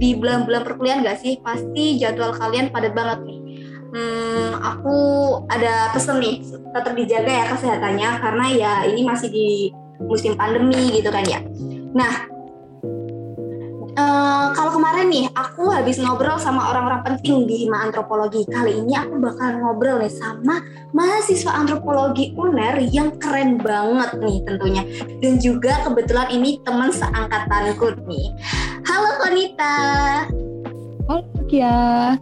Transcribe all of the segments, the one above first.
di bulan-bulan perkuliahan gak sih? Pasti jadwal kalian padat banget nih hmm, Aku ada pesen nih Tetap dijaga ya kesehatannya Karena ya ini masih di musim pandemi gitu kan ya Nah Uh, kalau kemarin nih aku habis ngobrol sama orang-orang penting di Hima Antropologi. Kali ini aku bakal ngobrol nih sama mahasiswa antropologi UNER yang keren banget nih tentunya. Dan juga kebetulan ini teman seangkatanku nih. Halo Konita. Halo Kia.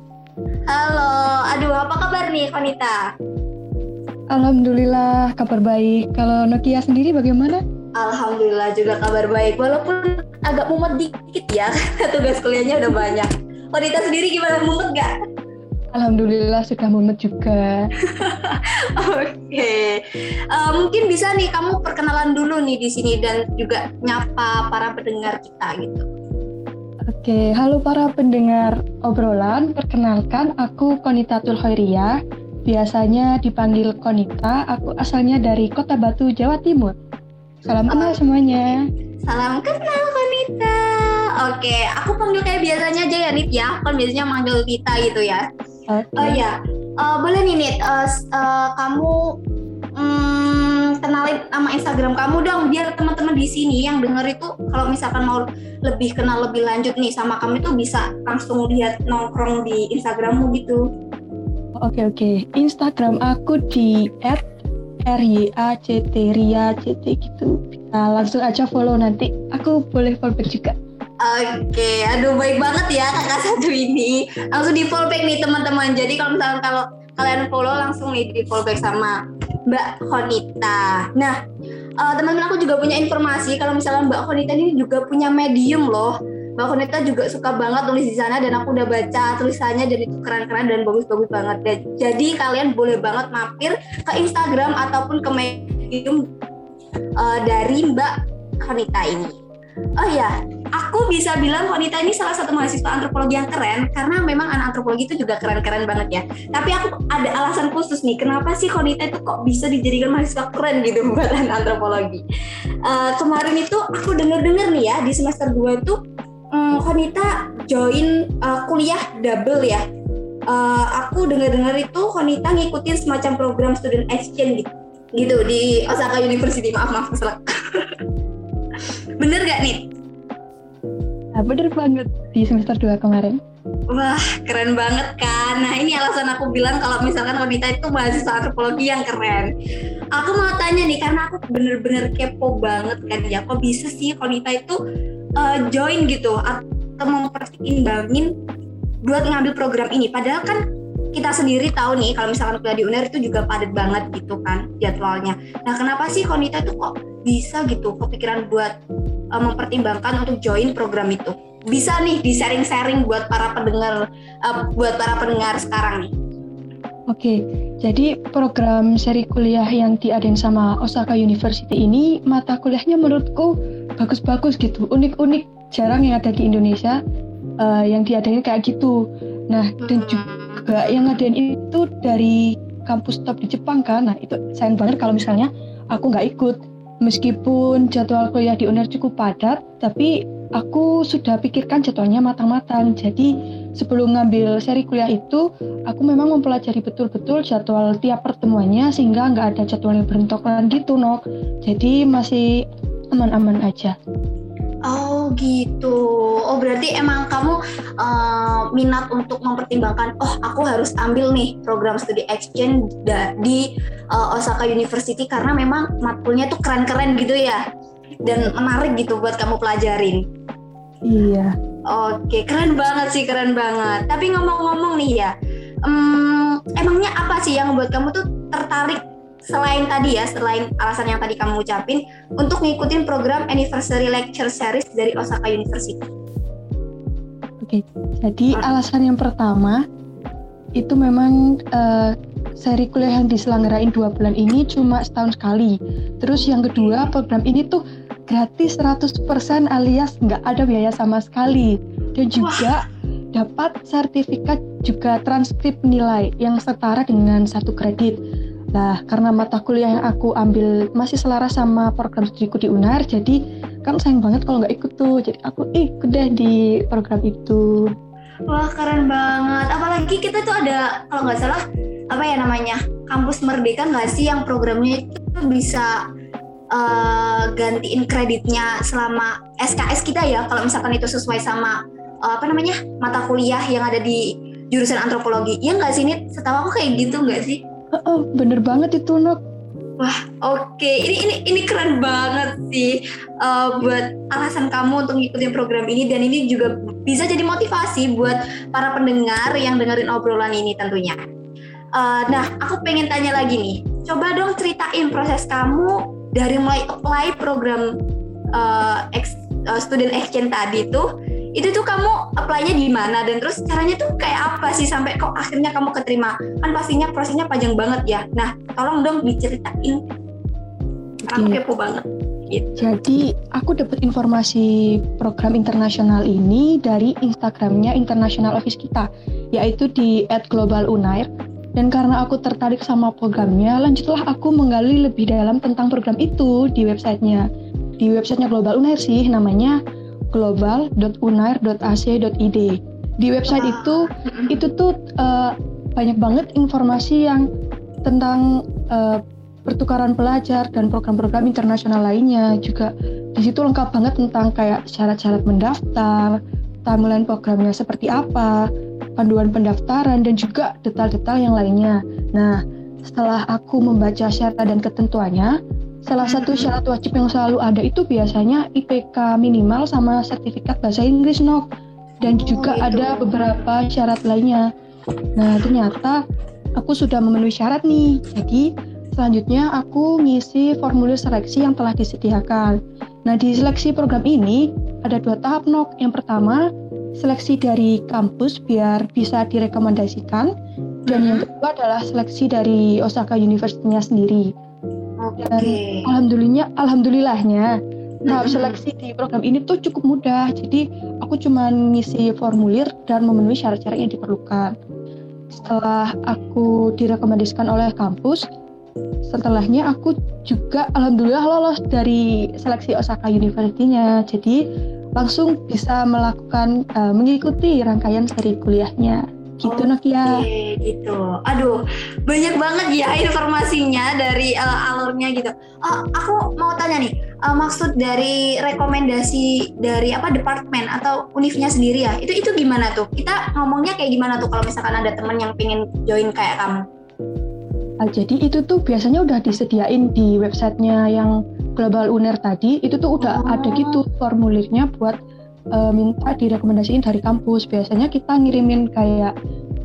Halo, aduh apa kabar nih Konita? Alhamdulillah kabar baik. Kalau Nokia sendiri bagaimana? Alhamdulillah juga kabar baik. Walaupun agak mumet dikit ya, karena tugas kuliahnya udah banyak. Wanita sendiri gimana mumet gak? Alhamdulillah sudah mumet juga. Oke, okay. uh, eh, mungkin bisa nih kamu perkenalan dulu nih di sini dan juga nyapa para pendengar kita gitu. Oke, halo para pendengar obrolan. Perkenalkan, aku Konitatul Khairiyah. Biasanya dipanggil Konita. Aku asalnya dari Kota Batu, Jawa Timur. Salam kenal semuanya. Salam kenal Konita. Oke, aku panggil kayak biasanya aja ya Nit ya. Kan biasanya manggil kita gitu ya. Okay. Oh ya, uh, boleh nih Nit. Uh, uh, kamu um, kenalin nama Instagram kamu dong biar teman-teman di sini yang denger itu kalau misalkan mau lebih kenal lebih lanjut nih sama kamu itu bisa langsung lihat nongkrong di Instagrammu gitu. Oke okay, oke, okay. Instagram aku di R Y A C T Ria C T gitu. Nah, langsung aja follow nanti. Aku boleh follow back juga. Oke, aduh baik banget ya kakak satu ini. Langsung di follow back nih teman-teman. Jadi kalau misalnya kalau kalian follow langsung nih di follow back sama Mbak Honita. Nah, uh, teman-teman aku juga punya informasi kalau misalnya Mbak Honita ini juga punya medium loh Mbak Koneta juga suka banget tulis di sana dan aku udah baca tulisannya dan itu keren-keren dan bagus-bagus banget. Dan jadi kalian boleh banget mampir ke Instagram ataupun ke medium uh, dari Mbak Konita ini. Oh ya, aku bisa bilang Konita ini salah satu mahasiswa antropologi yang keren karena memang anak antropologi itu juga keren-keren banget ya. Tapi aku ada alasan khusus nih, kenapa sih Konita itu kok bisa dijadikan mahasiswa keren gitu buat anak antropologi. Uh, kemarin itu aku denger-denger nih ya di semester 2 itu um, join uh, kuliah double ya. Uh, aku dengar-dengar itu Konita ngikutin semacam program student exchange gitu, gitu di Osaka University. Maaf maaf salah. bener gak nih? Nah, bener banget di semester 2 kemarin. Wah, keren banget kan. Nah, ini alasan aku bilang kalau misalkan Konita itu mahasiswa antropologi yang keren. Aku mau tanya nih, karena aku bener-bener kepo banget kan ya. Kok bisa sih Konita itu uh, join gitu atau mempertimbangin buat ngambil program ini padahal kan kita sendiri tahu nih kalau misalkan kuliah di UNER itu juga padat banget gitu kan jadwalnya. Nah kenapa sih Konita itu kok bisa gitu kepikiran buat uh, mempertimbangkan untuk join program itu? Bisa nih di sharing-sharing buat para pendengar uh, buat para pendengar sekarang nih. Oke, jadi program seri kuliah yang diadain sama Osaka University ini mata kuliahnya menurutku bagus-bagus gitu, unik-unik, jarang yang ada di Indonesia uh, yang diadain kayak gitu. Nah, dan juga yang ngadain itu dari kampus top di Jepang kan, nah itu sayang banget kalau misalnya aku nggak ikut. Meskipun jadwal kuliah di UNER cukup padat, tapi aku sudah pikirkan jadwalnya matang-matang. Jadi sebelum ngambil seri kuliah itu, aku memang mempelajari betul-betul jadwal tiap pertemuannya sehingga nggak ada jadwal yang berentokan gitu, Nok. Jadi masih aman-aman aja. Oh gitu. Oh berarti emang kamu uh, minat untuk mempertimbangkan, oh aku harus ambil nih program studi exchange di uh, Osaka University karena memang matkulnya tuh keren-keren gitu ya dan menarik gitu buat kamu pelajarin. Iya. Oke, keren banget sih, keren banget. Tapi ngomong-ngomong nih ya, um, emangnya apa sih yang membuat kamu tuh tertarik selain tadi ya, selain alasan yang tadi kamu ucapin untuk ngikutin program Anniversary Lecture Series dari Osaka University? Oke, jadi hmm. alasan yang pertama itu memang uh, seri kuliah yang diselenggarain dua bulan ini cuma setahun sekali. Terus yang kedua program ini tuh gratis 100% alias nggak ada biaya sama sekali. Dan juga Wah. dapat sertifikat juga transkrip nilai yang setara dengan satu kredit. Nah, karena mata kuliah yang aku ambil masih selaras sama program studiku di UNAR, jadi kan sayang banget kalau nggak ikut tuh. Jadi aku ikut deh di program itu. Wah, keren banget. Apalagi kita tuh ada, kalau nggak salah, apa ya namanya, kampus Merdeka nggak sih yang programnya itu bisa uh, gantiin kreditnya selama SKS kita ya, kalau misalkan itu sesuai sama uh, apa namanya mata kuliah yang ada di jurusan antropologi. Ya nggak sih, ini setahu aku kayak gitu nggak sih? Oh, bener banget itu Nok. Wah, oke. Okay. Ini ini ini keren banget sih uh, buat alasan kamu untuk ngikutin program ini dan ini juga bisa jadi motivasi buat para pendengar yang dengerin obrolan ini tentunya. Uh, nah, aku pengen tanya lagi nih. Coba dong ceritain proses kamu dari mulai apply program uh, ex, uh, student exchange tadi tuh itu tuh kamu apply-nya di mana dan terus caranya tuh kayak apa sih sampai kok akhirnya kamu keterima kan pastinya prosesnya panjang banget ya nah tolong dong diceritain aku iya. kepo banget gitu. jadi aku dapat informasi program internasional ini dari Instagramnya International Office kita yaitu di @globalunair dan karena aku tertarik sama programnya, lanjutlah aku menggali lebih dalam tentang program itu di websitenya. Di websitenya Global Unair sih, namanya global.unair.ac.id. Di website wow. itu itu tuh uh, banyak banget informasi yang tentang uh, pertukaran pelajar dan program-program internasional lainnya juga di situ lengkap banget tentang kayak syarat-syarat mendaftar, timeline programnya seperti apa, panduan pendaftaran dan juga detail-detail yang lainnya. Nah, setelah aku membaca syarat dan ketentuannya, Salah satu syarat wajib yang selalu ada itu biasanya IPK minimal sama sertifikat bahasa Inggris nok dan juga oh, ada beberapa syarat lainnya. Nah ternyata aku sudah memenuhi syarat nih. Jadi selanjutnya aku ngisi formulir seleksi yang telah disediakan. Nah di seleksi program ini ada dua tahap nok. Yang pertama seleksi dari kampus biar bisa direkomendasikan dan yang kedua adalah seleksi dari Osaka University-nya sendiri. Dan alhamdulillah, alhamdulillahnya tahap seleksi di program ini tuh cukup mudah. Jadi aku cuma ngisi formulir dan memenuhi syarat-syarat yang diperlukan. Setelah aku direkomendasikan oleh kampus, setelahnya aku juga alhamdulillah lolos dari seleksi Osaka University-nya. Jadi langsung bisa melakukan uh, mengikuti rangkaian seri kuliahnya gitu okay, Nokia gitu. Aduh banyak banget ya informasinya dari uh, alurnya gitu. Uh, aku mau tanya nih uh, maksud dari rekomendasi dari apa departemen atau univnya sendiri ya itu itu gimana tuh? Kita ngomongnya kayak gimana tuh kalau misalkan ada teman yang pengen join kayak kamu? Uh, jadi itu tuh biasanya udah disediain di websitenya yang Global Uner tadi itu tuh udah oh. ada gitu formulirnya buat uh, minta direkomendasiin dari kampus. Biasanya kita ngirimin kayak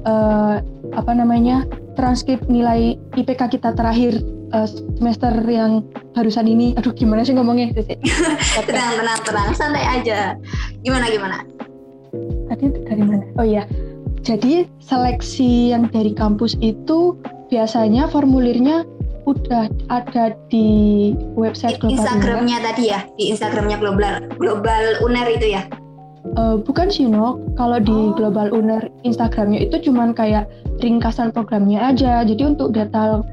uh, apa namanya transkrip nilai IPK kita terakhir uh, semester yang barusan ini. Aduh gimana sih ngomongnya? tenang tenang tenang santai aja. Gimana gimana? Tadi dari mana? Oh iya. Jadi seleksi yang dari kampus itu biasanya formulirnya udah ada di website di Instagramnya tadi ya? Di Instagramnya global global uner itu ya? Uh, bukan sih no kalau di oh. global uner Instagramnya itu cuman kayak ringkasan programnya aja. Jadi untuk detail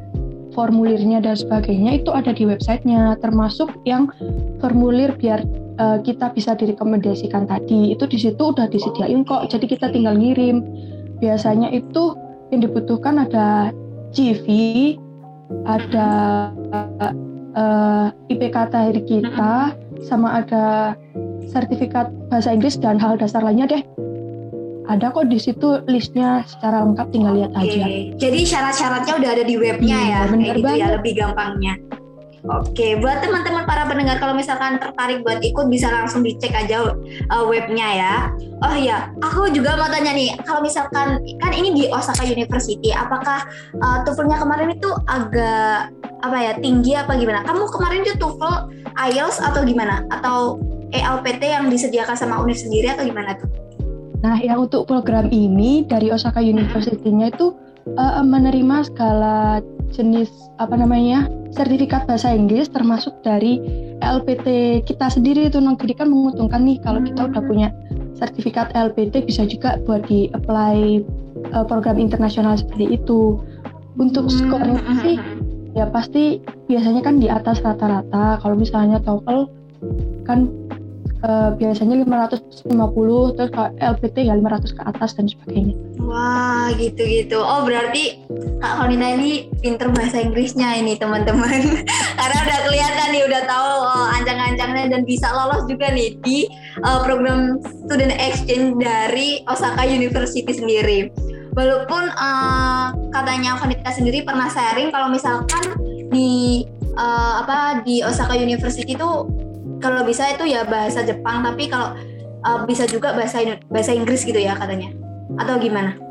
formulirnya dan sebagainya itu ada di websitenya termasuk yang formulir biar uh, kita bisa direkomendasikan tadi. Itu di situ udah disediain kok. Jadi kita tinggal ngirim. Biasanya itu yang dibutuhkan ada CV ada uh, eh, IPK dari kita, sama ada sertifikat bahasa Inggris dan hal dasar lainnya deh. Ada kok di situ listnya secara lengkap tinggal lihat okay. aja. Jadi syarat-syaratnya udah ada di webnya hmm, ya, kayak gitu ya lebih gampangnya. Oke, buat teman-teman para pendengar kalau misalkan tertarik buat ikut bisa langsung dicek aja uh, webnya ya. Oh iya, aku juga mau tanya nih, kalau misalkan kan ini di Osaka University, apakah uh, TOEFL-nya kemarin itu agak apa ya tinggi apa gimana? Kamu kemarin itu TOEFL, IELTS atau gimana? Atau ELPT yang disediakan sama Univ sendiri atau gimana tuh? Nah, yang untuk program ini dari Osaka University-nya itu uh, menerima skala jenis apa namanya sertifikat bahasa Inggris termasuk dari LPT kita sendiri itu jadi kan menguntungkan nih kalau kita udah punya sertifikat LPT bisa juga buat di apply uh, program internasional seperti itu. Untuk hmm. skornya sih ya pasti biasanya kan di atas rata-rata. Kalau misalnya TOEFL kan uh, biasanya 550 terus kalau LPT ya 500 ke atas dan sebagainya. Wah gitu-gitu. Oh berarti Kak Honina ini pinter bahasa Inggrisnya ini teman-teman. Karena udah kelihatan nih udah tahu oh, ancang-ancangnya dan bisa lolos juga nih di uh, program student exchange dari Osaka University sendiri. Walaupun uh, katanya Honita sendiri pernah sharing kalau misalkan di uh, apa di Osaka University itu kalau bisa itu ya bahasa Jepang tapi kalau uh, bisa juga bahasa bahasa Inggris gitu ya katanya atau gimana?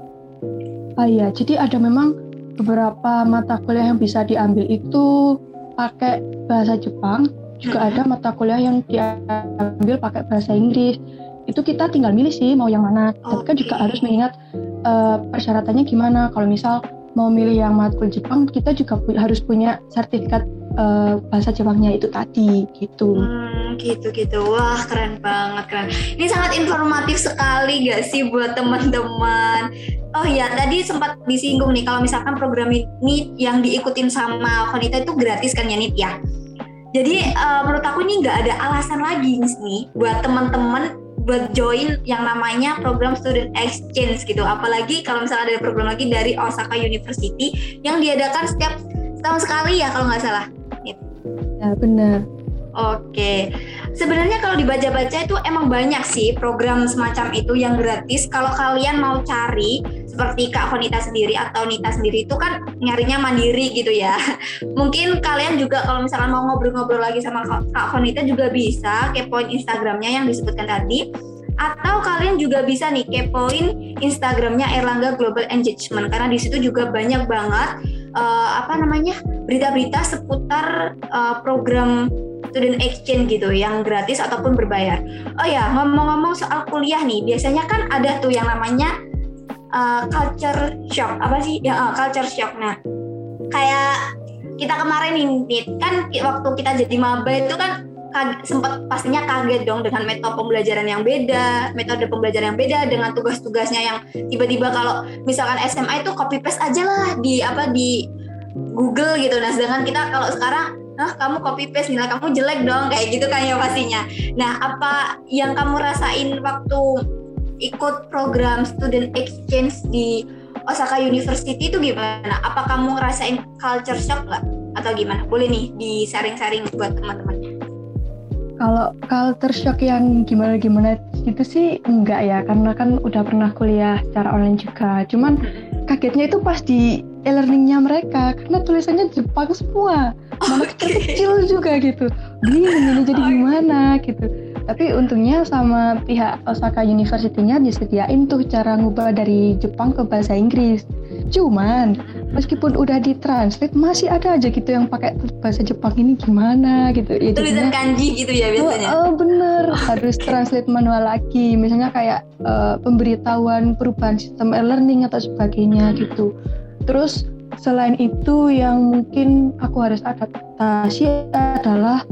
Ah iya, jadi ada memang beberapa mata kuliah yang bisa diambil itu pakai bahasa Jepang, juga ada mata kuliah yang diambil pakai bahasa Inggris. Itu kita tinggal milih sih mau yang mana. Okay. Tapi kan juga harus mengingat uh, persyaratannya gimana. Kalau misal mau milih yang matkul Jepang, kita juga pu harus punya sertifikat uh, bahasa Jepangnya itu tadi gitu. Hmm, gitu gitu. Wah keren banget keren. Ini sangat informatif sekali gak sih buat teman-teman. Oh ya tadi sempat disinggung nih kalau misalkan program ini yang diikutin sama Konita itu gratis kan ya Nit ya. Jadi uh, menurut aku ini nggak ada alasan lagi nih buat teman-teman buat join yang namanya program student exchange gitu. Apalagi kalau misalnya ada program lagi dari Osaka University yang diadakan setiap tahun sekali ya kalau nggak salah. Ya benar. Oke, sebenarnya kalau dibaca-baca itu emang banyak sih program semacam itu yang gratis. Kalau kalian mau cari seperti Kak Honita sendiri atau Nita sendiri itu kan nyarinya mandiri gitu ya. Mungkin kalian juga kalau misalnya mau ngobrol-ngobrol lagi sama Kak Honita juga bisa kepoin Instagramnya yang disebutkan tadi. Atau kalian juga bisa nih kepoin Instagramnya Erlangga Global Engagement karena di situ juga banyak banget uh, apa namanya berita-berita seputar uh, program student exchange gitu yang gratis ataupun berbayar. Oh ya ngomong-ngomong soal kuliah nih biasanya kan ada tuh yang namanya uh, culture shock. Apa sih? Ya uh, culture shock. Nah kayak kita kemarin nih kan waktu kita jadi maba itu kan sempat pastinya kaget dong dengan metode pembelajaran yang beda, metode pembelajaran yang beda dengan tugas-tugasnya yang tiba-tiba kalau misalkan SMA itu copy paste aja lah di apa di Google gitu. Nah, sedangkan kita kalau sekarang ah kamu copy paste nilai kamu jelek dong kayak gitu kan ya pastinya. Nah, apa yang kamu rasain waktu ikut program student exchange di Osaka University itu gimana? Apa kamu ngerasain culture shock nggak? Atau gimana? Boleh nih di sharing-sharing buat teman-temannya. Kalau culture shock yang gimana-gimana itu sih enggak ya, karena kan udah pernah kuliah secara online juga. Cuman kagetnya itu pas di e-learningnya mereka, karena tulisannya Jepang semua. Mana okay. kecil juga gitu. Bingung ini jadi gimana gitu. Tapi untungnya sama pihak Osaka University-nya disediain tuh cara ngubah dari Jepang ke bahasa Inggris. Cuman meskipun udah ditranslate masih ada aja gitu yang pakai bahasa Jepang ini gimana gitu. Ya tulisan kanji gitu ya biasanya? Oh, oh bener. Harus translate manual lagi. Misalnya kayak uh, pemberitahuan perubahan sistem e-learning atau sebagainya gitu. Terus selain itu yang mungkin aku harus adaptasi adalah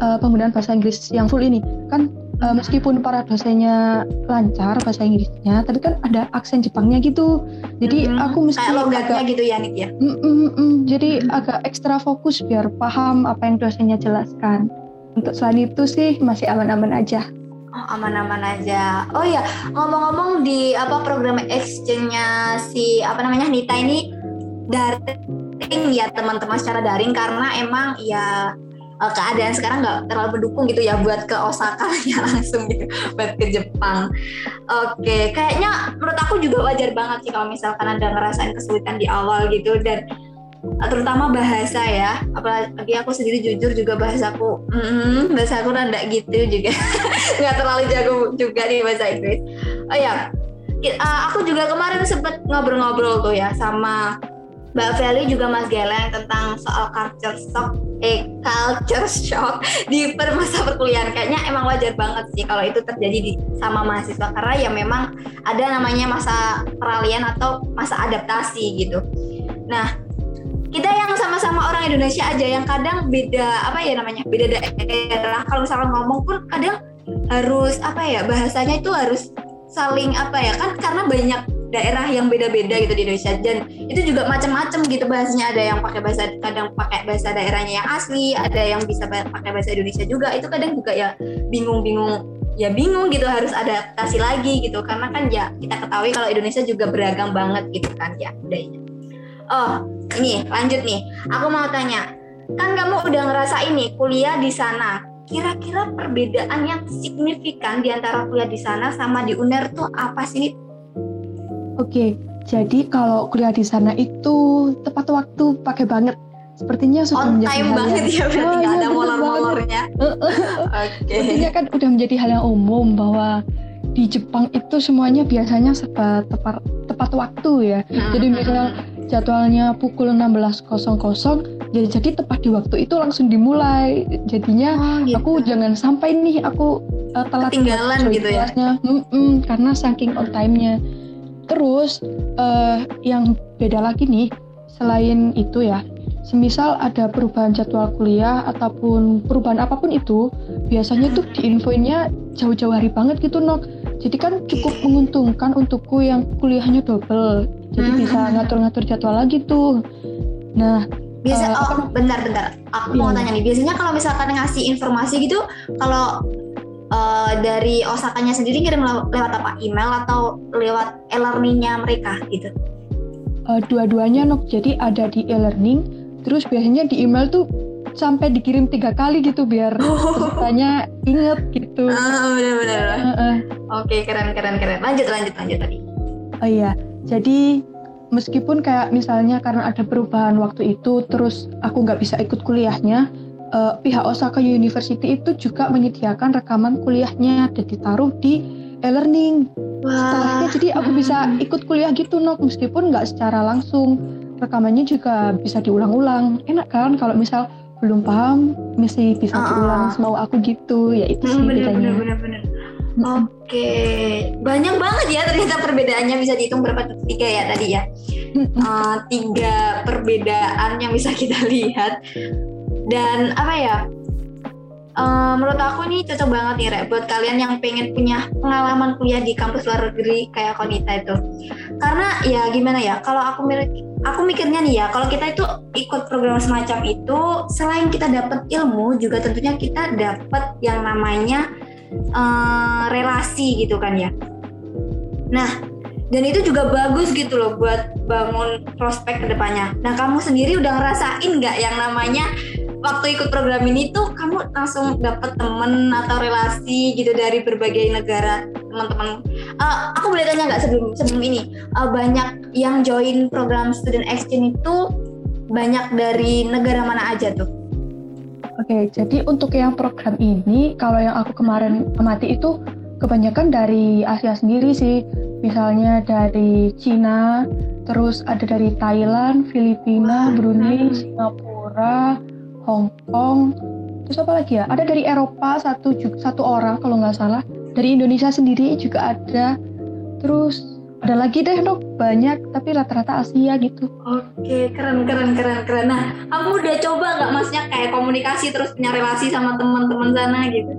uh, penggunaan bahasa Inggris yang full ini kan uh, meskipun para dosennya lancar bahasa Inggrisnya, tapi kan ada aksen Jepangnya gitu. Jadi hmm, aku mesti kayak logatnya agak, gitu ya, Nik ya. Mm, mm, mm, jadi hmm. agak ekstra fokus biar paham apa yang dosennya jelaskan. Untuk selain itu sih masih aman-aman aja. Oh, aman-aman aja. Oh ya, ngomong-ngomong di apa program exchange-nya si apa namanya Nita ini daring ya teman-teman secara daring karena emang ya uh, keadaan sekarang nggak terlalu mendukung gitu ya buat ke Osaka ya langsung gitu buat ke Jepang. Oke, okay. kayaknya menurut aku juga wajar banget sih kalau misalkan ada ngerasain kesulitan di awal gitu dan uh, terutama bahasa ya apalagi aku sendiri jujur juga bahasaku mm, bahasa aku rada gitu juga nggak terlalu jago juga di bahasa Inggris oh ya uh, aku juga kemarin sempet ngobrol-ngobrol tuh ya sama Mbak Feli juga Mas Geleng tentang soal culture shock eh culture shock di per masa perkuliahan. Kayaknya emang wajar banget sih kalau itu terjadi di sama mahasiswa. Karena ya memang ada namanya masa peralihan atau masa adaptasi gitu. Nah, kita yang sama-sama orang Indonesia aja yang kadang beda apa ya namanya beda daerah. Kalau misalkan ngomong pun kadang harus apa ya bahasanya itu harus saling apa ya kan? Karena banyak daerah yang beda-beda gitu di Indonesia. Dan itu juga macam-macam gitu bahasanya. Ada yang pakai bahasa kadang pakai bahasa daerahnya yang asli ada yang bisa pakai bahasa Indonesia juga. Itu kadang juga ya bingung-bingung ya bingung gitu harus adaptasi lagi gitu. Karena kan ya kita ketahui kalau Indonesia juga beragam banget gitu kan ya budayanya. Oh ini lanjut nih. Aku mau tanya kan kamu udah ngerasa ini kuliah di sana kira-kira perbedaan yang signifikan di antara kuliah di sana sama di UNER tuh apa sih? Oke, jadi kalau kuliah di sana itu tepat waktu pakai banget. Sepertinya sudah On menjadi time hal banget yang, ya berarti Oh, ada molor-molornya. Oke. Sepertinya kan udah menjadi hal yang umum bahwa di Jepang itu semuanya biasanya serba tepat tepat waktu ya. Jadi misalnya jadwalnya pukul 16.00 jadi jadi tepat di waktu itu langsung dimulai. Jadinya Oh, gitu. aku jangan sampai nih aku uh, telat Ketinggalan gitu ya? kelasnya. Mm-mm, karena saking on time-nya. Terus uh, yang beda lagi nih selain itu ya, semisal ada perubahan jadwal kuliah ataupun perubahan apa pun itu, biasanya tuh diinfoinnya jauh-jauh hari banget gitu nok. Jadi kan cukup menguntungkan untukku yang kuliahnya double. Jadi Hmm. bisa ngatur-ngatur jadwal lagi tuh. Nah, Biasa Eh, oh bentar-bentar. Aku mau Iya. tanya nih. Biasanya kalau misalkan ngasih informasi gitu kalau eh, dari Osakanya sendiri ngirim lew- lewat apa? Email atau lewat e-learningnya mereka gitu? eh, dua-duanya nok. Jadi ada di e-learning, terus biasanya di email tuh sampai dikirim tiga kali gitu biar pesertanya inget gitu. Ah, benar-benar. Heeh. Oke, keren keren keren. Lanjut lanjut lanjut tadi. Oh iya, jadi meskipun kayak misalnya karena ada perubahan waktu itu, terus aku nggak bisa ikut kuliahnya, eh, pihak Osaka University itu juga menyediakan rekaman kuliahnya dan ditaruh di e-learning. Setelahnya jadi aku bisa ikut kuliah gitu nok, meskipun nggak secara langsung. Rekamannya juga bisa diulang-ulang. Enak kan kalau misal belum paham, mesti bisa Ah, diulang ah. semau aku gitu. Ya itu sih Hmm, bener, bedanya. bener, bener, bener. Oke, banyak banget ya ternyata perbedaannya bisa dihitung berapa tiga ya tadi ya. Eh, tiga perbedaan yang bisa kita lihat dan apa ya? eh, menurut aku nih cocok banget nih Rek buat kalian yang pengen punya pengalaman kuliah di kampus luar negeri kayak Konita itu. Karena ya gimana ya? Kalau aku milik aku mikirnya nih ya, kalau kita itu ikut program semacam itu, selain kita dapat ilmu, juga tentunya kita dapat yang namanya eh, relasi gitu kan ya. Nah, dan itu juga bagus gitu loh buat bangun prospek ke depannya. Nah, kamu sendiri udah ngerasain nggak yang namanya waktu ikut program ini tuh kamu langsung dapet temen atau relasi gitu dari berbagai negara teman-teman. Eh, aku boleh tanya nggak sebelum sebelum ini eh, banyak yang join program student exchange itu banyak dari negara mana aja tuh? Oke, jadi untuk yang program ini, kalau yang aku kemarin amati itu kebanyakan dari Asia sendiri sih. Misalnya dari Cina, terus ada dari Thailand, Filipina. Brunei, Singapura, Hong Kong, terus apa lagi ya? Ada dari Eropa satu satu orang kalau nggak salah. Dari Indonesia sendiri juga ada. Terus ada lagi deh dok banyak, tapi rata-rata Asia gitu. Oke, keren keren keren keren. Nah, kamu udah coba nggak maksudnya kayak komunikasi terus punya relasi sama teman-teman sana gitu?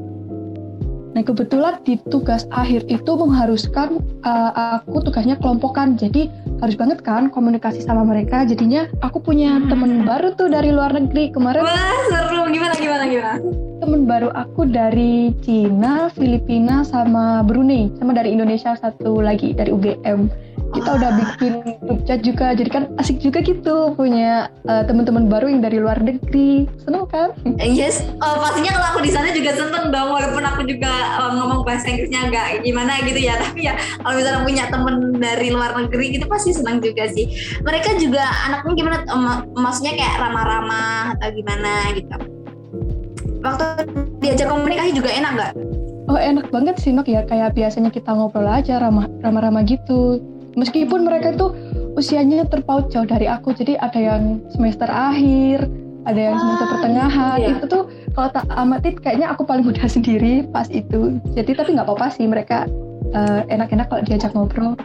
Nah kebetulan di tugas akhir itu mengharuskan uh, aku tugasnya kelompokan, jadi harus banget kan komunikasi sama mereka. Jadinya aku punya Hmm. temen baru tuh dari luar negeri kemarin. Wah, seru. Gimana gimana gimana? Temen baru aku dari Cina, Filipina, sama Brunei, sama dari Indonesia satu lagi dari UGM. Kita udah bikin grup chat juga, jadi kan asik juga gitu punya uh, teman-teman baru yang dari luar negeri. Seneng kan? Yes, oh, pastinya kalau aku di sana juga seneng dong walaupun aku juga eh, ngomong bahasa Inggrisnya agak gimana gitu ya tapi ya kalau misalnya punya temen dari luar negeri gitu pasti senang juga sih mereka juga anaknya gimana mak- maksudnya kayak ramah-ramah atau gimana gitu waktu diajak komunikasi juga enak nggak? Oh enak banget sih Nok ya kayak biasanya kita ngobrol aja ramah ramah-ramah gitu. Meskipun mereka itu usianya terpaut jauh dari aku, jadi ada yang semester akhir, ada yang semester Ah, pertengahan. iya. Itu tuh kalau tak amatin kayaknya aku paling muda sendiri pas itu. Jadi tapi nggak apa-apa sih mereka eh, enak-enak kalau diajak ngobrol.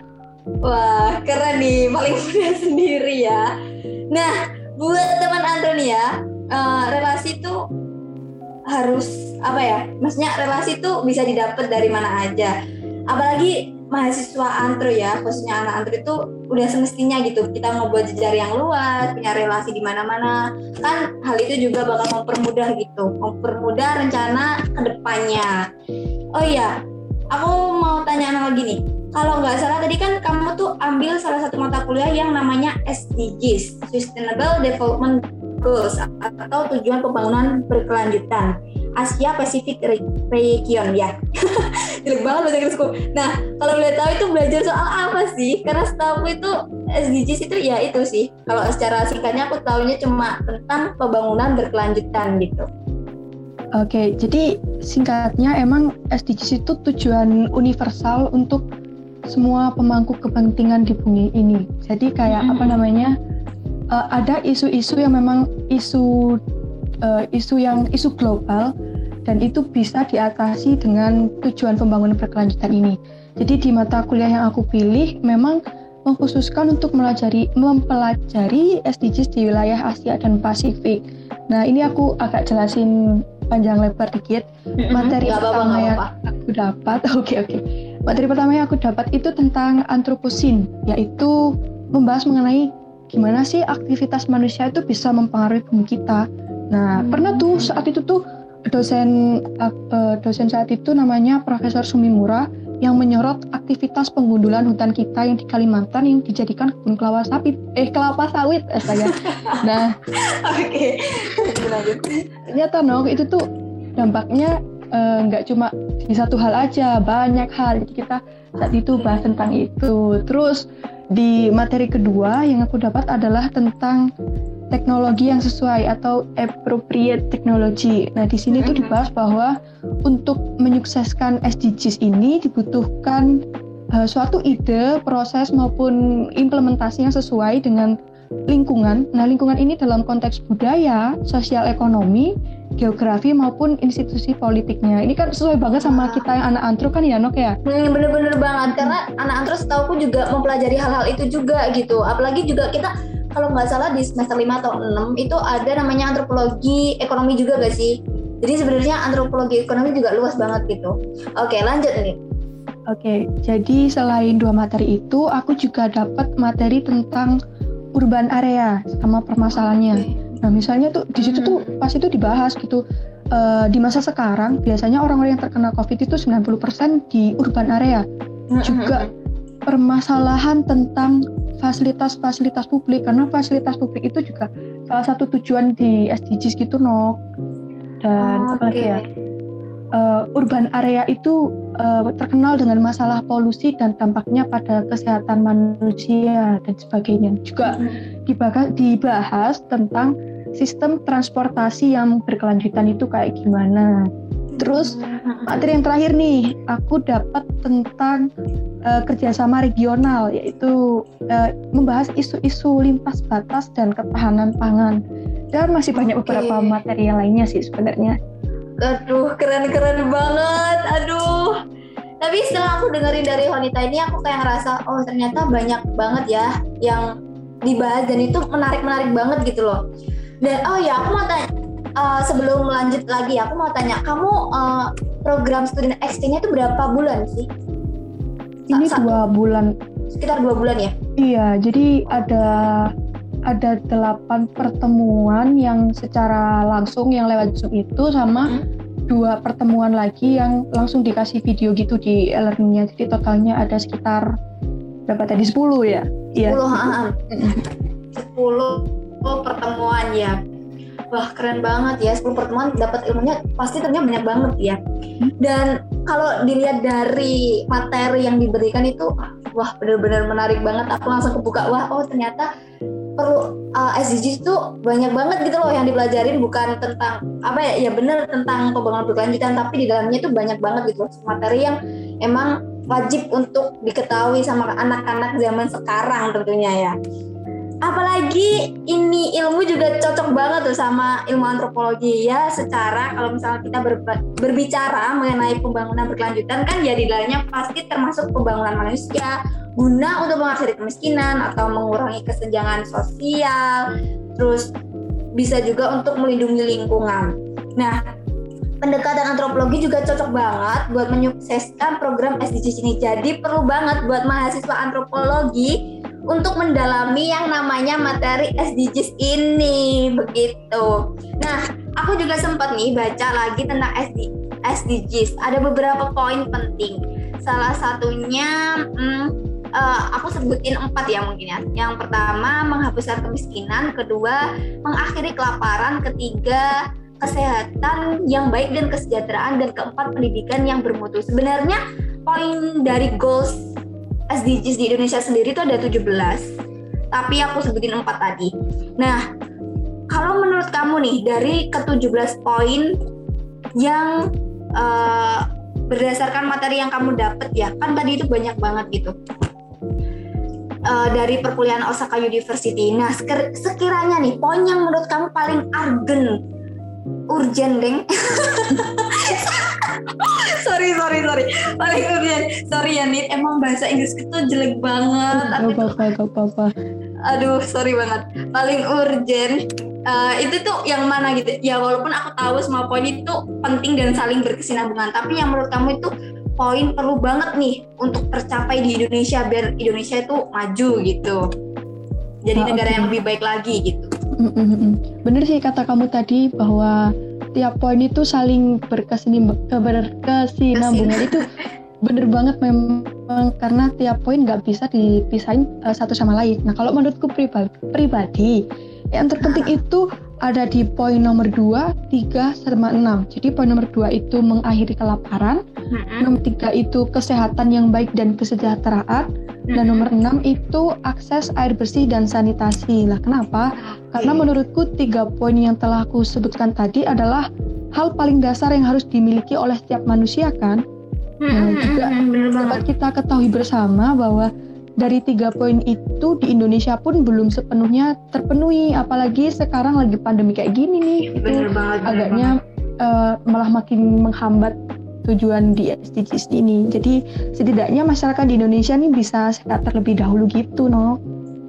Wah keren nih paling muda sendiri ya. Nah buat teman Andron ya eh, relasi itu harus apa ya maksudnya relasi tuh bisa didapat dari mana aja apalagi mahasiswa antro ya khususnya anak antro itu udah semestinya gitu. Kita ngebuat jejar yang luas punya relasi di mana-mana. Kan hal itu juga bakal mempermudah gitu mempermudah rencana ke depannya oh iya aku mau tanya lagi nih kalau nggak salah tadi kan kamu tuh ambil salah satu mata kuliah yang namanya SDGs Sustainable Development Goals atau tujuan pembangunan berkelanjutan Asia Pacific Region ya. Jelek banget bahasa Inggrisku. Nah, kalau boleh tahu itu belajar soal apa sih? Karena setahu itu SDGs itu ya itu sih. Kalau secara singkatnya aku tahunya cuma tentang pembangunan berkelanjutan gitu. Oke, jadi singkatnya emang SDGs itu tujuan universal untuk semua pemangku kepentingan di bumi ini. Jadi kayak hmm. apa namanya? Uh, ada isu-isu yang memang isu uh, isu yang isu global dan itu bisa diatasi dengan tujuan pembangunan berkelanjutan ini. Jadi di mata kuliah yang aku pilih memang mengkhususkan untuk mempelajari mempelajari SDGs di wilayah Asia dan Pasifik. Nah ini aku agak jelasin panjang lebar dikit. Materi Gak pertama apa-apa, yang aku dapat, oke okay, oke. Okay. Materi pertama yang aku dapat itu tentang antroposin, yaitu membahas mengenai gimana sih aktivitas manusia itu bisa mempengaruhi bumi kita Nah, hmm. pernah tuh saat itu tuh dosen uh, dosen saat itu namanya Profesor Sumimura yang menyorot aktivitas penggundulan hutan kita yang di Kalimantan yang dijadikan kebun kelapa sawit eh kelapa sawit eh saya. nah, oke. Ternyata no, itu tuh dampaknya eh, nggak uh, cuma di satu hal aja, banyak hal. Jadi kita saat itu bahas tentang itu. Terus di materi kedua yang aku dapat adalah tentang teknologi yang sesuai atau appropriate technology. Nah, di sini tuh mm-hmm. dibahas bahwa untuk menyukseskan SDGs ini dibutuhkan uh, suatu ide, proses maupun implementasi yang sesuai dengan lingkungan. Nah, lingkungan ini dalam konteks budaya, sosial ekonomi, geografi maupun institusi politiknya. Ini kan sesuai banget sama kita yang anak antro kan ya, Nok ya? Hmm, bener-bener banget karena anak antro setahu juga mempelajari hal-hal itu juga gitu. Apalagi juga kita kalau nggak salah di semester 5 atau 6 itu ada namanya antropologi ekonomi juga gak sih? Jadi sebenarnya antropologi ekonomi juga luas banget gitu. Oke, lanjut nih. Oke, jadi selain dua materi itu, aku juga dapat materi tentang urban area sama permasalahannya. Okay. Nah, misalnya tuh di situ tuh hmm. pas itu dibahas gitu. Uh, di masa sekarang biasanya orang-orang yang terkena COVID itu 90% di urban area. Hmm, juga hmm, permasalahan tentang fasilitas-fasilitas publik karena fasilitas publik itu juga salah satu tujuan di SDGs gitu no dan oh, apa lagi ya uh, urban area itu uh, terkenal dengan masalah polusi dan dampaknya pada kesehatan manusia dan sebagainya. Juga hmm. dibahas, dibahas tentang sistem transportasi yang berkelanjutan itu kayak gimana. Terus materi yang terakhir nih, aku dapat tentang uh, kerjasama regional, yaitu uh, membahas isu-isu lintas batas dan ketahanan pangan. Dan masih banyak okay. beberapa materi yang lainnya sih sebenarnya. Aduh, keren-keren banget. Aduh. Tapi setelah aku dengerin dari wanita ini, aku kayak ngerasa, oh ternyata banyak banget ya yang dibahas dan itu menarik-menarik banget gitu loh. Dan oh ya, aku mau tanya, uh, sebelum lanjut lagi aku mau tanya kamu uh, program student exchange-nya itu berapa bulan sih? Ini Satu. dua bulan. Sekitar dua bulan ya? Iya, jadi ada ada delapan pertemuan yang secara langsung yang lewat Zoom itu sama hmm? dua pertemuan lagi yang langsung dikasih video gitu di e-learningnya. Jadi totalnya ada sekitar berapa tadi? 10 ya? Iya. 10, 10 pertemuan ya wah keren banget ya. 10 pertemuan dapat ilmunya pasti ternyata banyak banget ya. Dan kalau dilihat dari materi yang diberikan itu wah benar-benar menarik banget. Aku langsung kebuka wah oh ternyata perlu uh, SDGs itu banyak banget gitu loh yang dipelajarin. Bukan tentang apa ya ya benar tentang pembangunan berkelanjutan tapi di dalamnya itu banyak banget gitu loh. Materi yang emang wajib untuk diketahui sama anak-anak zaman sekarang tentunya ya apalagi ini ilmu juga cocok banget tuh sama ilmu antropologi. Ya secara kalau misalnya kita ber, berbicara mengenai pembangunan berkelanjutan kan ya di dalamnya pasti termasuk pembangunan manusia. Guna untuk mengatasi kemiskinan atau mengurangi kesenjangan sosial terus bisa juga untuk melindungi lingkungan. Nah pendekatan antropologi juga cocok banget buat menyukseskan program SDGs ini. Jadi perlu banget buat mahasiswa antropologi untuk mendalami yang namanya materi SDGs ini begitu. Nah, aku juga sempat nih baca lagi tentang SD, SDGs. Ada beberapa poin penting. Salah satunya hmm, uh, aku sebutin empat ya mungkin ya. Yang pertama menghapuskan kemiskinan, kedua mengakhiri kelaparan, ketiga kesehatan yang baik dan kesejahteraan dan keempat pendidikan yang bermutu. Sebenarnya poin dari goals SDGs di Indonesia sendiri itu ada 17 tapi aku sebutin empat tadi. Nah, kalau menurut kamu nih dari ke-17 poin yang uh, berdasarkan materi yang kamu dapat ya, kan tadi itu banyak banget gitu. Uh, dari perkuliahan Osaka University. Nah, sekiranya nih poin yang menurut kamu paling argen urgent deng. Sorry sorry sorry. Paling urgent sorry ya Nit. Emang bahasa Inggris itu jelek banget. Gak apa-apa gak apa-apa. Aduh sorry banget. Paling urgent uh, itu tuh yang mana gitu? Ya walaupun aku tahu semua poin itu penting dan saling berkesinambungan. Tapi yang menurut kamu itu poin perlu banget nih untuk tercapai di Indonesia biar Indonesia itu maju gitu. Jadi nah, negara okay. yang lebih baik lagi gitu Bener sih kata kamu tadi bahwa tiap poin itu saling berkesinambungan itu bener banget memang karena tiap poin nggak bisa dipisahin uh, satu sama lain. Nah kalau menurutku pribadi, pribadi yang terpenting itu ada di poin nomor 2, 3, sama 6. Jadi poin nomor 2 itu mengakhiri kelaparan, mm-hmm. nomor 3 itu kesehatan yang baik dan kesejahteraan, mm-hmm. dan nomor 6 itu akses air bersih dan sanitasi. Lah kenapa? Karena menurutku tiga poin yang telah aku sebutkan tadi adalah hal paling dasar yang harus dimiliki oleh setiap manusia kan. Nah, juga dapat kita ketahui bersama bahwa dari tiga poin itu di Indonesia pun belum sepenuhnya terpenuhi. Apalagi sekarang lagi pandemi kayak gini nih bener banget, agaknya uh, malah makin menghambat tujuan di SDGs ini. Jadi setidaknya masyarakat di Indonesia nih bisa sehat terlebih dahulu gitu no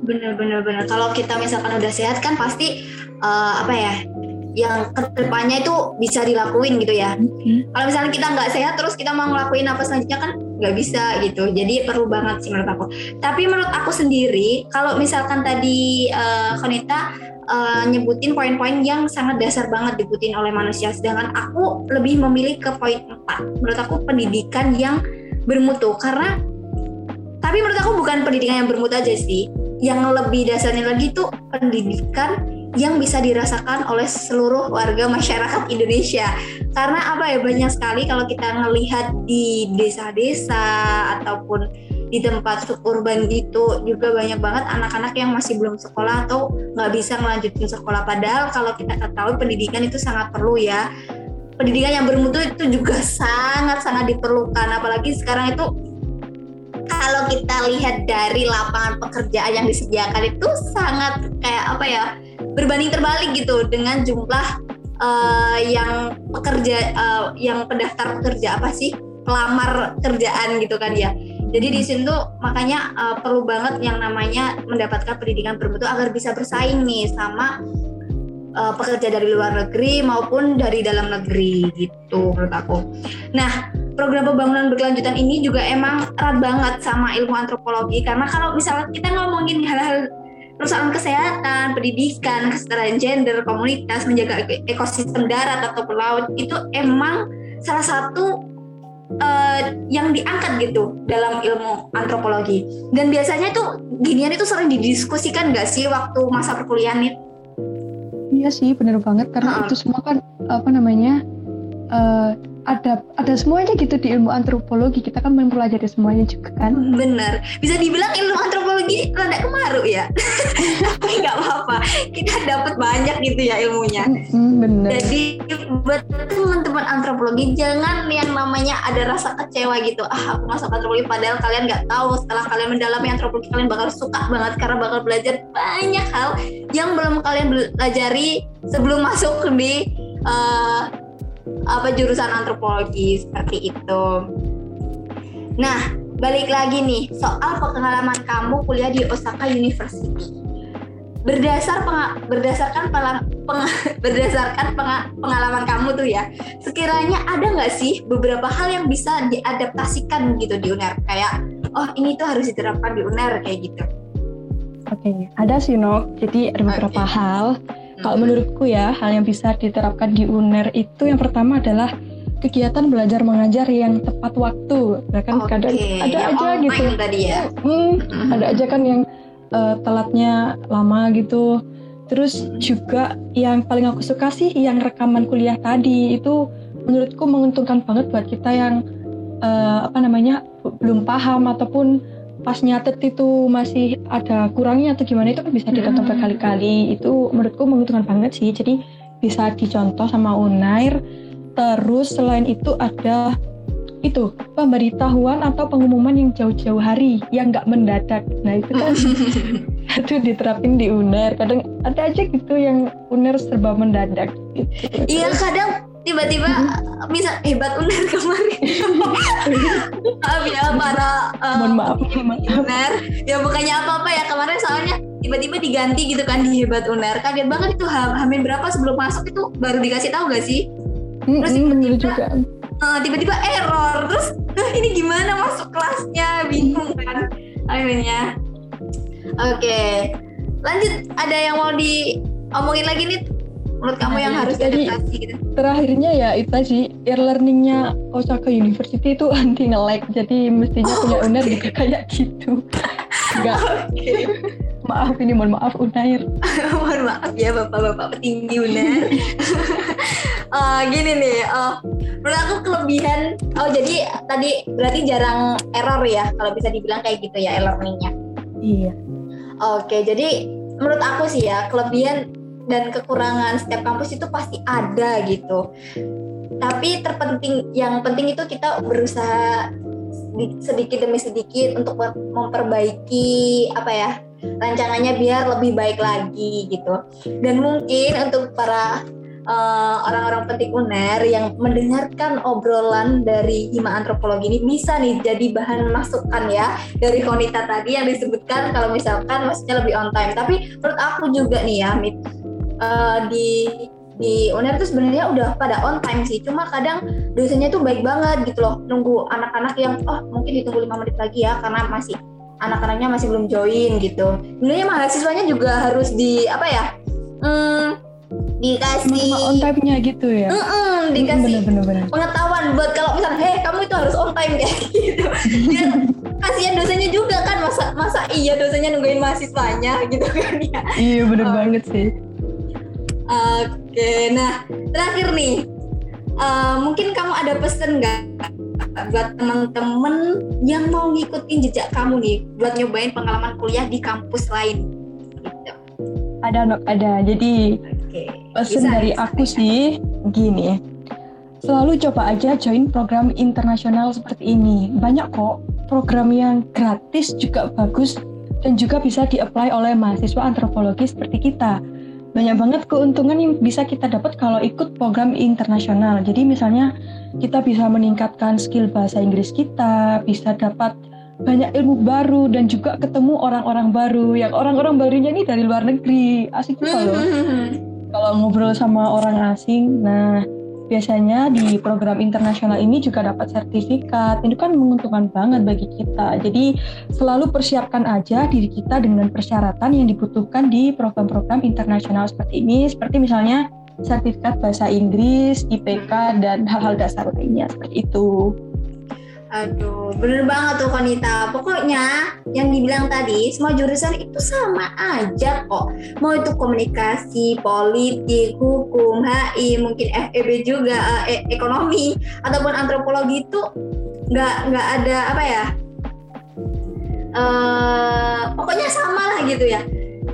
bener bener kalau kita misalkan udah sehat kan pasti uh, apa ya yang ke depannya itu bisa dilakuin gitu ya. Mm-hmm. Kalau misalnya kita nggak sehat terus kita mau ngelakuin apa selanjutnya kan nggak bisa gitu. Jadi perlu banget sih menurut aku. Tapi menurut aku sendiri kalau misalkan tadi uh, Konita uh, nyebutin poin-poin yang sangat dasar banget dibutuhin oleh manusia, sedangkan aku lebih memilih ke poin 4. Menurut aku pendidikan yang bermutu karena tapi menurut aku bukan pendidikan yang bermutu aja sih. Yang lebih dasarnya lagi tuh pendidikan yang bisa dirasakan oleh seluruh warga masyarakat Indonesia. Karena apa ya banyak sekali kalau kita ngelihat di desa-desa ataupun di tempat suburban gitu juga banyak banget anak-anak yang masih belum sekolah atau nggak bisa melanjutkan sekolah. Padahal kalau kita ketahui pendidikan itu sangat perlu ya. Pendidikan yang bermutu itu juga sangat-sangat diperlukan. Apalagi sekarang itu kalau kita lihat dari lapangan pekerjaan yang disediakan itu sangat kayak apa ya berbanding terbalik gitu dengan jumlah uh, yang pekerja uh, yang pendaftar pekerja apa sih pelamar kerjaan gitu kan ya. Jadi di situ makanya uh, perlu banget yang namanya mendapatkan pendidikan bermutu agar bisa bersaing nih sama uh, pekerja dari luar negeri maupun dari dalam negeri gitu menurut aku. Nah, program pembangunan berkelanjutan ini juga emang erat banget sama ilmu antropologi karena kalau misalnya kita ngomongin hal-hal persoalan kesehatan, pendidikan, kesetaraan gender, komunitas, menjaga ekosistem darat atau laut itu emang salah satu uh, yang diangkat gitu dalam ilmu antropologi. Dan biasanya tuh ginian itu sering didiskusikan gak sih waktu masa perkuliahan itu? Iya sih, bener banget karena uh. itu semua kan apa namanya uh, ada ada semuanya gitu di ilmu antropologi. Kita kan mempelajari semuanya juga kan. Benar bisa dibilang ilmu antropologi rada kemaru ya? Tapi nggak apa-apa. Kita dapat banyak gitu ya ilmunya. Benar jadi buat teman-teman antropologi jangan yang namanya ada rasa kecewa gitu. Ah aku masuk antropologi padahal kalian nggak tahu setelah kalian mendalami antropologi kalian bakal suka banget karena bakal belajar banyak hal yang belum kalian pelajari sebelum masuk di uh, apa jurusan antropologi seperti itu. Nah, balik lagi nih soal pengalaman kamu kuliah di Osaka University. berdasar penga, berdasarkan pelang, peng, berdasarkan penga, pengalaman kamu tuh ya sekiranya ada nggak sih beberapa hal yang bisa diadaptasikan gitu di UNER kayak oh ini tuh harus diterapkan di UNER kayak gitu oke okay. ada sih no jadi ada beberapa okay. hal kalau menurutku ya hal yang bisa diterapkan di UNER itu yang pertama adalah kegiatan belajar mengajar yang tepat waktu. Nah kan okay. kadang ada yang aja gitu. Tadi ya. Hmm. Ada aja kan yang uh, telatnya lama gitu. Terus juga yang paling aku suka sih yang rekaman kuliah tadi itu menurutku menguntungkan banget buat kita yang uh, apa namanya belum paham ataupun pas nyatet itu masih ada kurangnya atau gimana itu kan bisa ditonton berkali-kali itu menurutku menguntungkan banget sih jadi bisa dicontoh sama Unair Terus selain itu ada itu pemberitahuan atau pengumuman yang jauh-jauh hari yang nggak mendadak. Nah itu kan itu diterapin di UNER. Kadang ada aja gitu yang UNER serba mendadak. Gitu. Iya kadang tiba-tiba hmm. bisa hebat UNER kemarin. Maaf ya para uh, mohon maaf UNER. Ya bukannya apa-apa ya kemarin soalnya tiba-tiba diganti gitu kan di hebat UNER. Kaget banget itu hamil berapa sebelum masuk itu baru dikasih tahu gak sih? terus tiba-tiba juga uh, tiba-tiba error terus nah ini gimana masuk kelasnya bingung kan akhirnya oke okay. lanjut ada yang mau diomongin lagi nih menurut kamu yang harus diadaptasi gitu? terakhirnya ya itu sih e-learningnya Osaka University itu anti nge-lag. Jadi mestinya oh, punya owner okay. juga kayak gitu. Enggak. Okay. maaf ini mohon maaf Unair. Mohon maaf ya bapak-bapak petinggi Unair. Uh, gini nih uh, menurut aku kelebihan oh jadi tadi berarti jarang error ya kalau bisa dibilang kayak gitu ya e-learningnya. Iya. Oke jadi menurut aku sih ya kelebihan dan kekurangan setiap kampus itu pasti ada gitu tapi terpenting yang penting itu kita berusaha sedikit demi sedikit untuk memperbaiki apa ya rancangannya biar lebih baik lagi gitu dan mungkin untuk para eh, orang-orang penting UNER yang mendengarkan obrolan dari Hima Antropologi ini bisa nih jadi bahan masukan ya dari Konita tadi yang disebutkan kalau misalkan maksudnya lebih on time. Tapi menurut aku juga nih ya, uh, di di UNER itu sebenarnya udah pada on time sih. Cuma kadang dosennya tuh baik banget gitu loh. Nunggu anak-anak yang oh mungkin ditunggu lima menit lagi ya karena masih anak-anaknya masih belum join gitu. Sebenarnya mahasiswanya juga harus di apa ya? Hmm, dikasih on time-nya gitu ya mm -mm, dikasih bener, bener, bener. pengetahuan buat kalau misalnya heh kamu itu harus on time kayak gitu kasihan dosennya juga kan masa masa iya dosennya nungguin mahasiswanya gitu kan ya iya bener oh. banget sih oke nah terakhir nih uh, mungkin kamu ada pesen nggak buat teman-teman yang mau ngikutin jejak kamu nih buat nyobain pengalaman kuliah di kampus lain gitu. ada ada jadi Pesan dari aku sih gini, selalu coba aja join program internasional seperti ini. Banyak kok program yang gratis juga bagus dan juga bisa di-apply oleh mahasiswa antropologi seperti kita. Banyak banget keuntungan yang bisa kita dapat kalau ikut program internasional. Jadi misalnya kita bisa meningkatkan skill bahasa Inggris kita, bisa dapat banyak ilmu baru dan juga ketemu orang-orang baru yang orang-orang barunya ini dari luar negeri asik juga loh kalau ngobrol sama orang asing. Nah, biasanya di program internasional ini juga dapat sertifikat. Ini kan menguntungkan banget bagi kita. Jadi selalu persiapkan aja diri kita dengan persyaratan yang dibutuhkan di program-program internasional seperti ini. Seperti misalnya sertifikat bahasa Inggris, IPK, dan hal-hal dasar lainnya seperti itu. Aduh, bener banget tuh Konita. Pokoknya yang dibilang tadi, semua jurusan itu sama aja kok. Mau itu komunikasi, politik, hukum, HI, mungkin FEB juga, eh, ekonomi, ataupun antropologi itu nggak nggak ada apa ya? Uh, pokoknya sama lah gitu ya.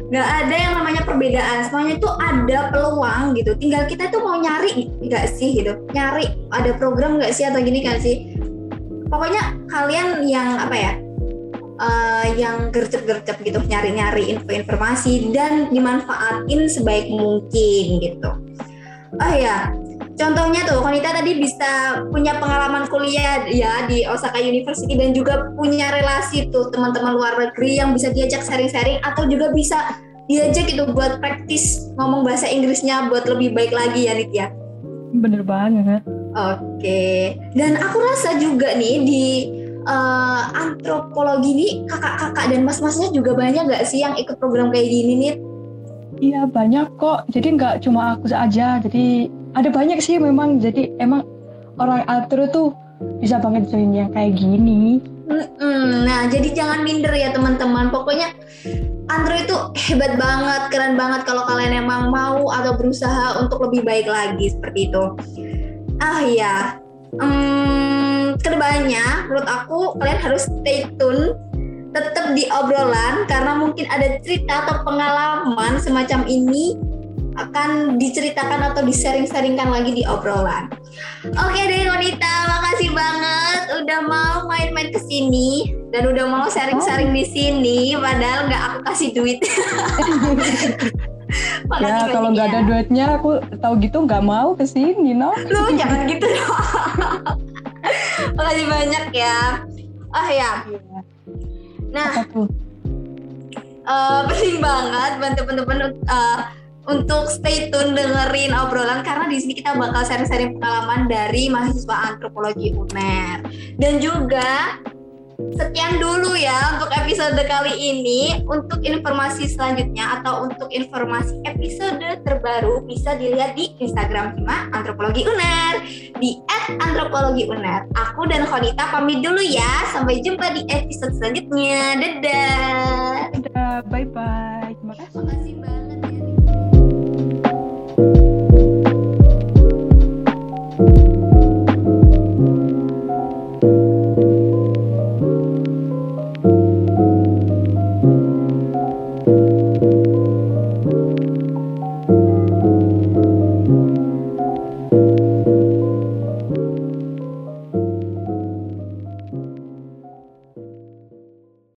Nggak ada yang namanya perbedaan. Semuanya itu ada peluang gitu. Tinggal kita tuh mau nyari nggak sih gitu. Nyari ada program nggak sih atau gini kan sih pokoknya kalian yang apa ya uh, yang gercep-gercep gitu nyari-nyari info informasi dan dimanfaatin sebaik mungkin gitu oh ya contohnya tuh Konita tadi bisa punya pengalaman kuliah ya di Osaka University dan juga punya relasi tuh teman-teman luar negeri yang bisa diajak sharing-sharing atau juga bisa diajak gitu buat praktis ngomong bahasa Inggrisnya buat lebih baik lagi ya Nit ya. Bener banget. Oke, dan aku rasa juga nih di uh, antropologi ini kakak-kakak dan mas-masnya juga banyak gak sih yang ikut program kayak gini nih? Iya banyak kok, jadi nggak cuma aku saja, jadi ada banyak sih memang, jadi emang orang antro tuh bisa banget join yang kayak gini. Mm-mm. Nah, jadi jangan minder ya teman-teman. Pokoknya Andro itu hebat banget, keren banget kalau kalian emang mau atau berusaha untuk lebih baik lagi seperti itu. Ah ya, hmm, ke depannya menurut aku kalian harus stay tune tetap di obrolan karena mungkin ada cerita atau pengalaman semacam ini akan diceritakan atau disaring-saringkan lagi di obrolan. Oke deh Nonita, makasih banget udah mau main-main ke sini dan udah mau sharing-sharing di sini padahal nggak aku kasih duit. ya kalau nggak ada ya. duitnya aku tahu gitu nggak mau ke sini no. Lu jangan gitu dong. Makasih banyak ya. Oh ya. Nah. Uh, penting banget bantu teman-teman uh, untuk stay tune dengerin obrolan karena di sini kita bakal sharing-sharing pengalaman dari mahasiswa antropologi UNER. Dan juga Sekian dulu ya untuk episode kali ini. Untuk informasi selanjutnya atau untuk informasi episode terbaru bisa dilihat di Instagram Hima Antropologi Uner di @antropologiuner. Aku dan Khonita pamit dulu ya. Sampai jumpa di episode selanjutnya. Dadah. Dadah, bye bye.